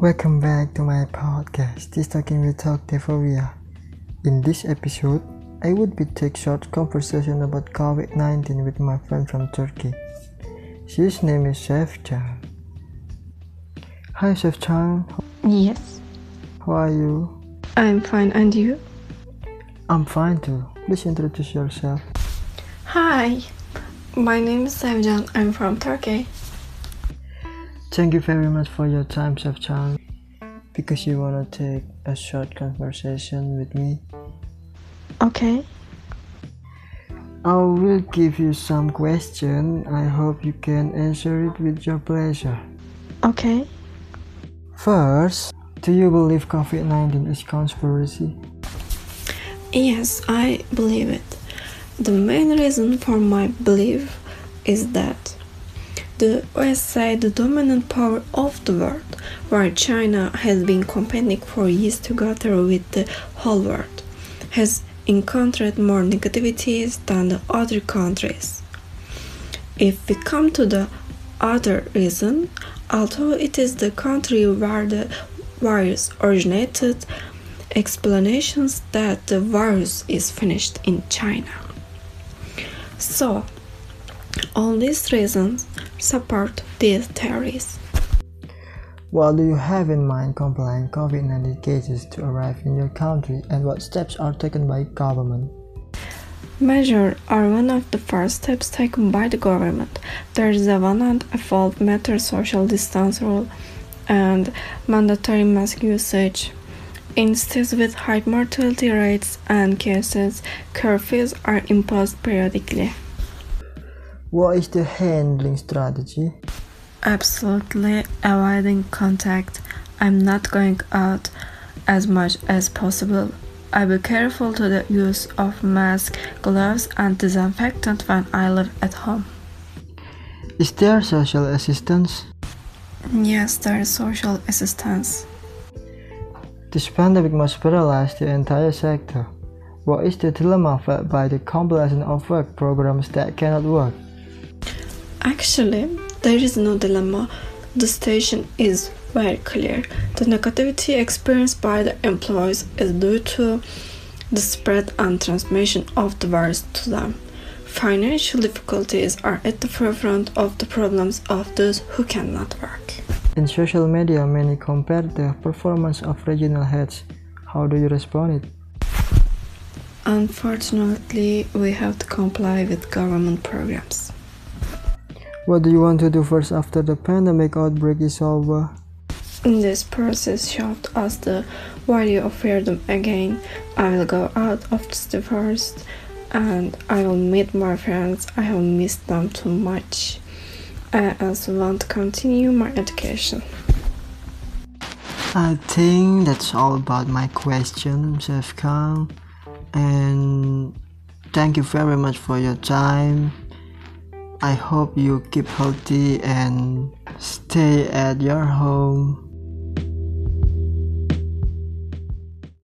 Welcome back to my podcast, This Talking with Talk Devovia. In this episode, I would be take short conversation about COVID-19 with my friend from Turkey. His name is Sevcan. Hi Sevcan, Yes, how are you? I'm fine, and you? I'm fine too. Please introduce yourself. Hi, my name is Sevcan. I'm from Turkey. Thank you very much for your time, Sevcan. Because you wanna take a short conversation with me, Okay, I will give you some question. I hope you can answer it with your pleasure. okay. First, do you believe COVID-19 is conspiracy? Yes, I believe it. The main reason for my belief is that the USA, the dominant power of the world, while China has been competing for years together with the whole world, has encountered more negativities than the other countries. If we come to the other reason, although it is the country where the virus originated, explanations that the virus is finished in China. So, all these reasons support these theories. What do you have in mind complying COVID-19 cases to arrive in your country and what steps are taken by government? Measures are one of the first steps taken by the government. There is a one and a half meter social distance rule and mandatory mask usage. In states with high mortality rates and cases, curfews are imposed periodically. What is the handling strategy? Absolutely avoiding contact. I'm not going out as much as possible. I be careful to the use of mask, gloves, and disinfectant when I live at home. Is there social assistance? Yes, there is social assistance. This pandemic must paralyze the entire sector. What is the dilemma felt by the completion of work programs that cannot work? Actually, there is no dilemma. The station is very clear. The negativity experienced by the employees is due to the spread and transmission of the virus to them. Financial difficulties are at the forefront of the problems of those who cannot work. In social media, many compare the performance of regional heads. How do you respond it? Unfortunately, we have to comply with government programs. What do you want to do first after the pandemic outbreak is over? In this process showed us the value of freedom again. I will go out of the first and I will meet my friends. I have missed them too much. I also want to continue my education. I think that's all about my question, Chef And thank you very much for your time. I hope you keep healthy and stay at your home.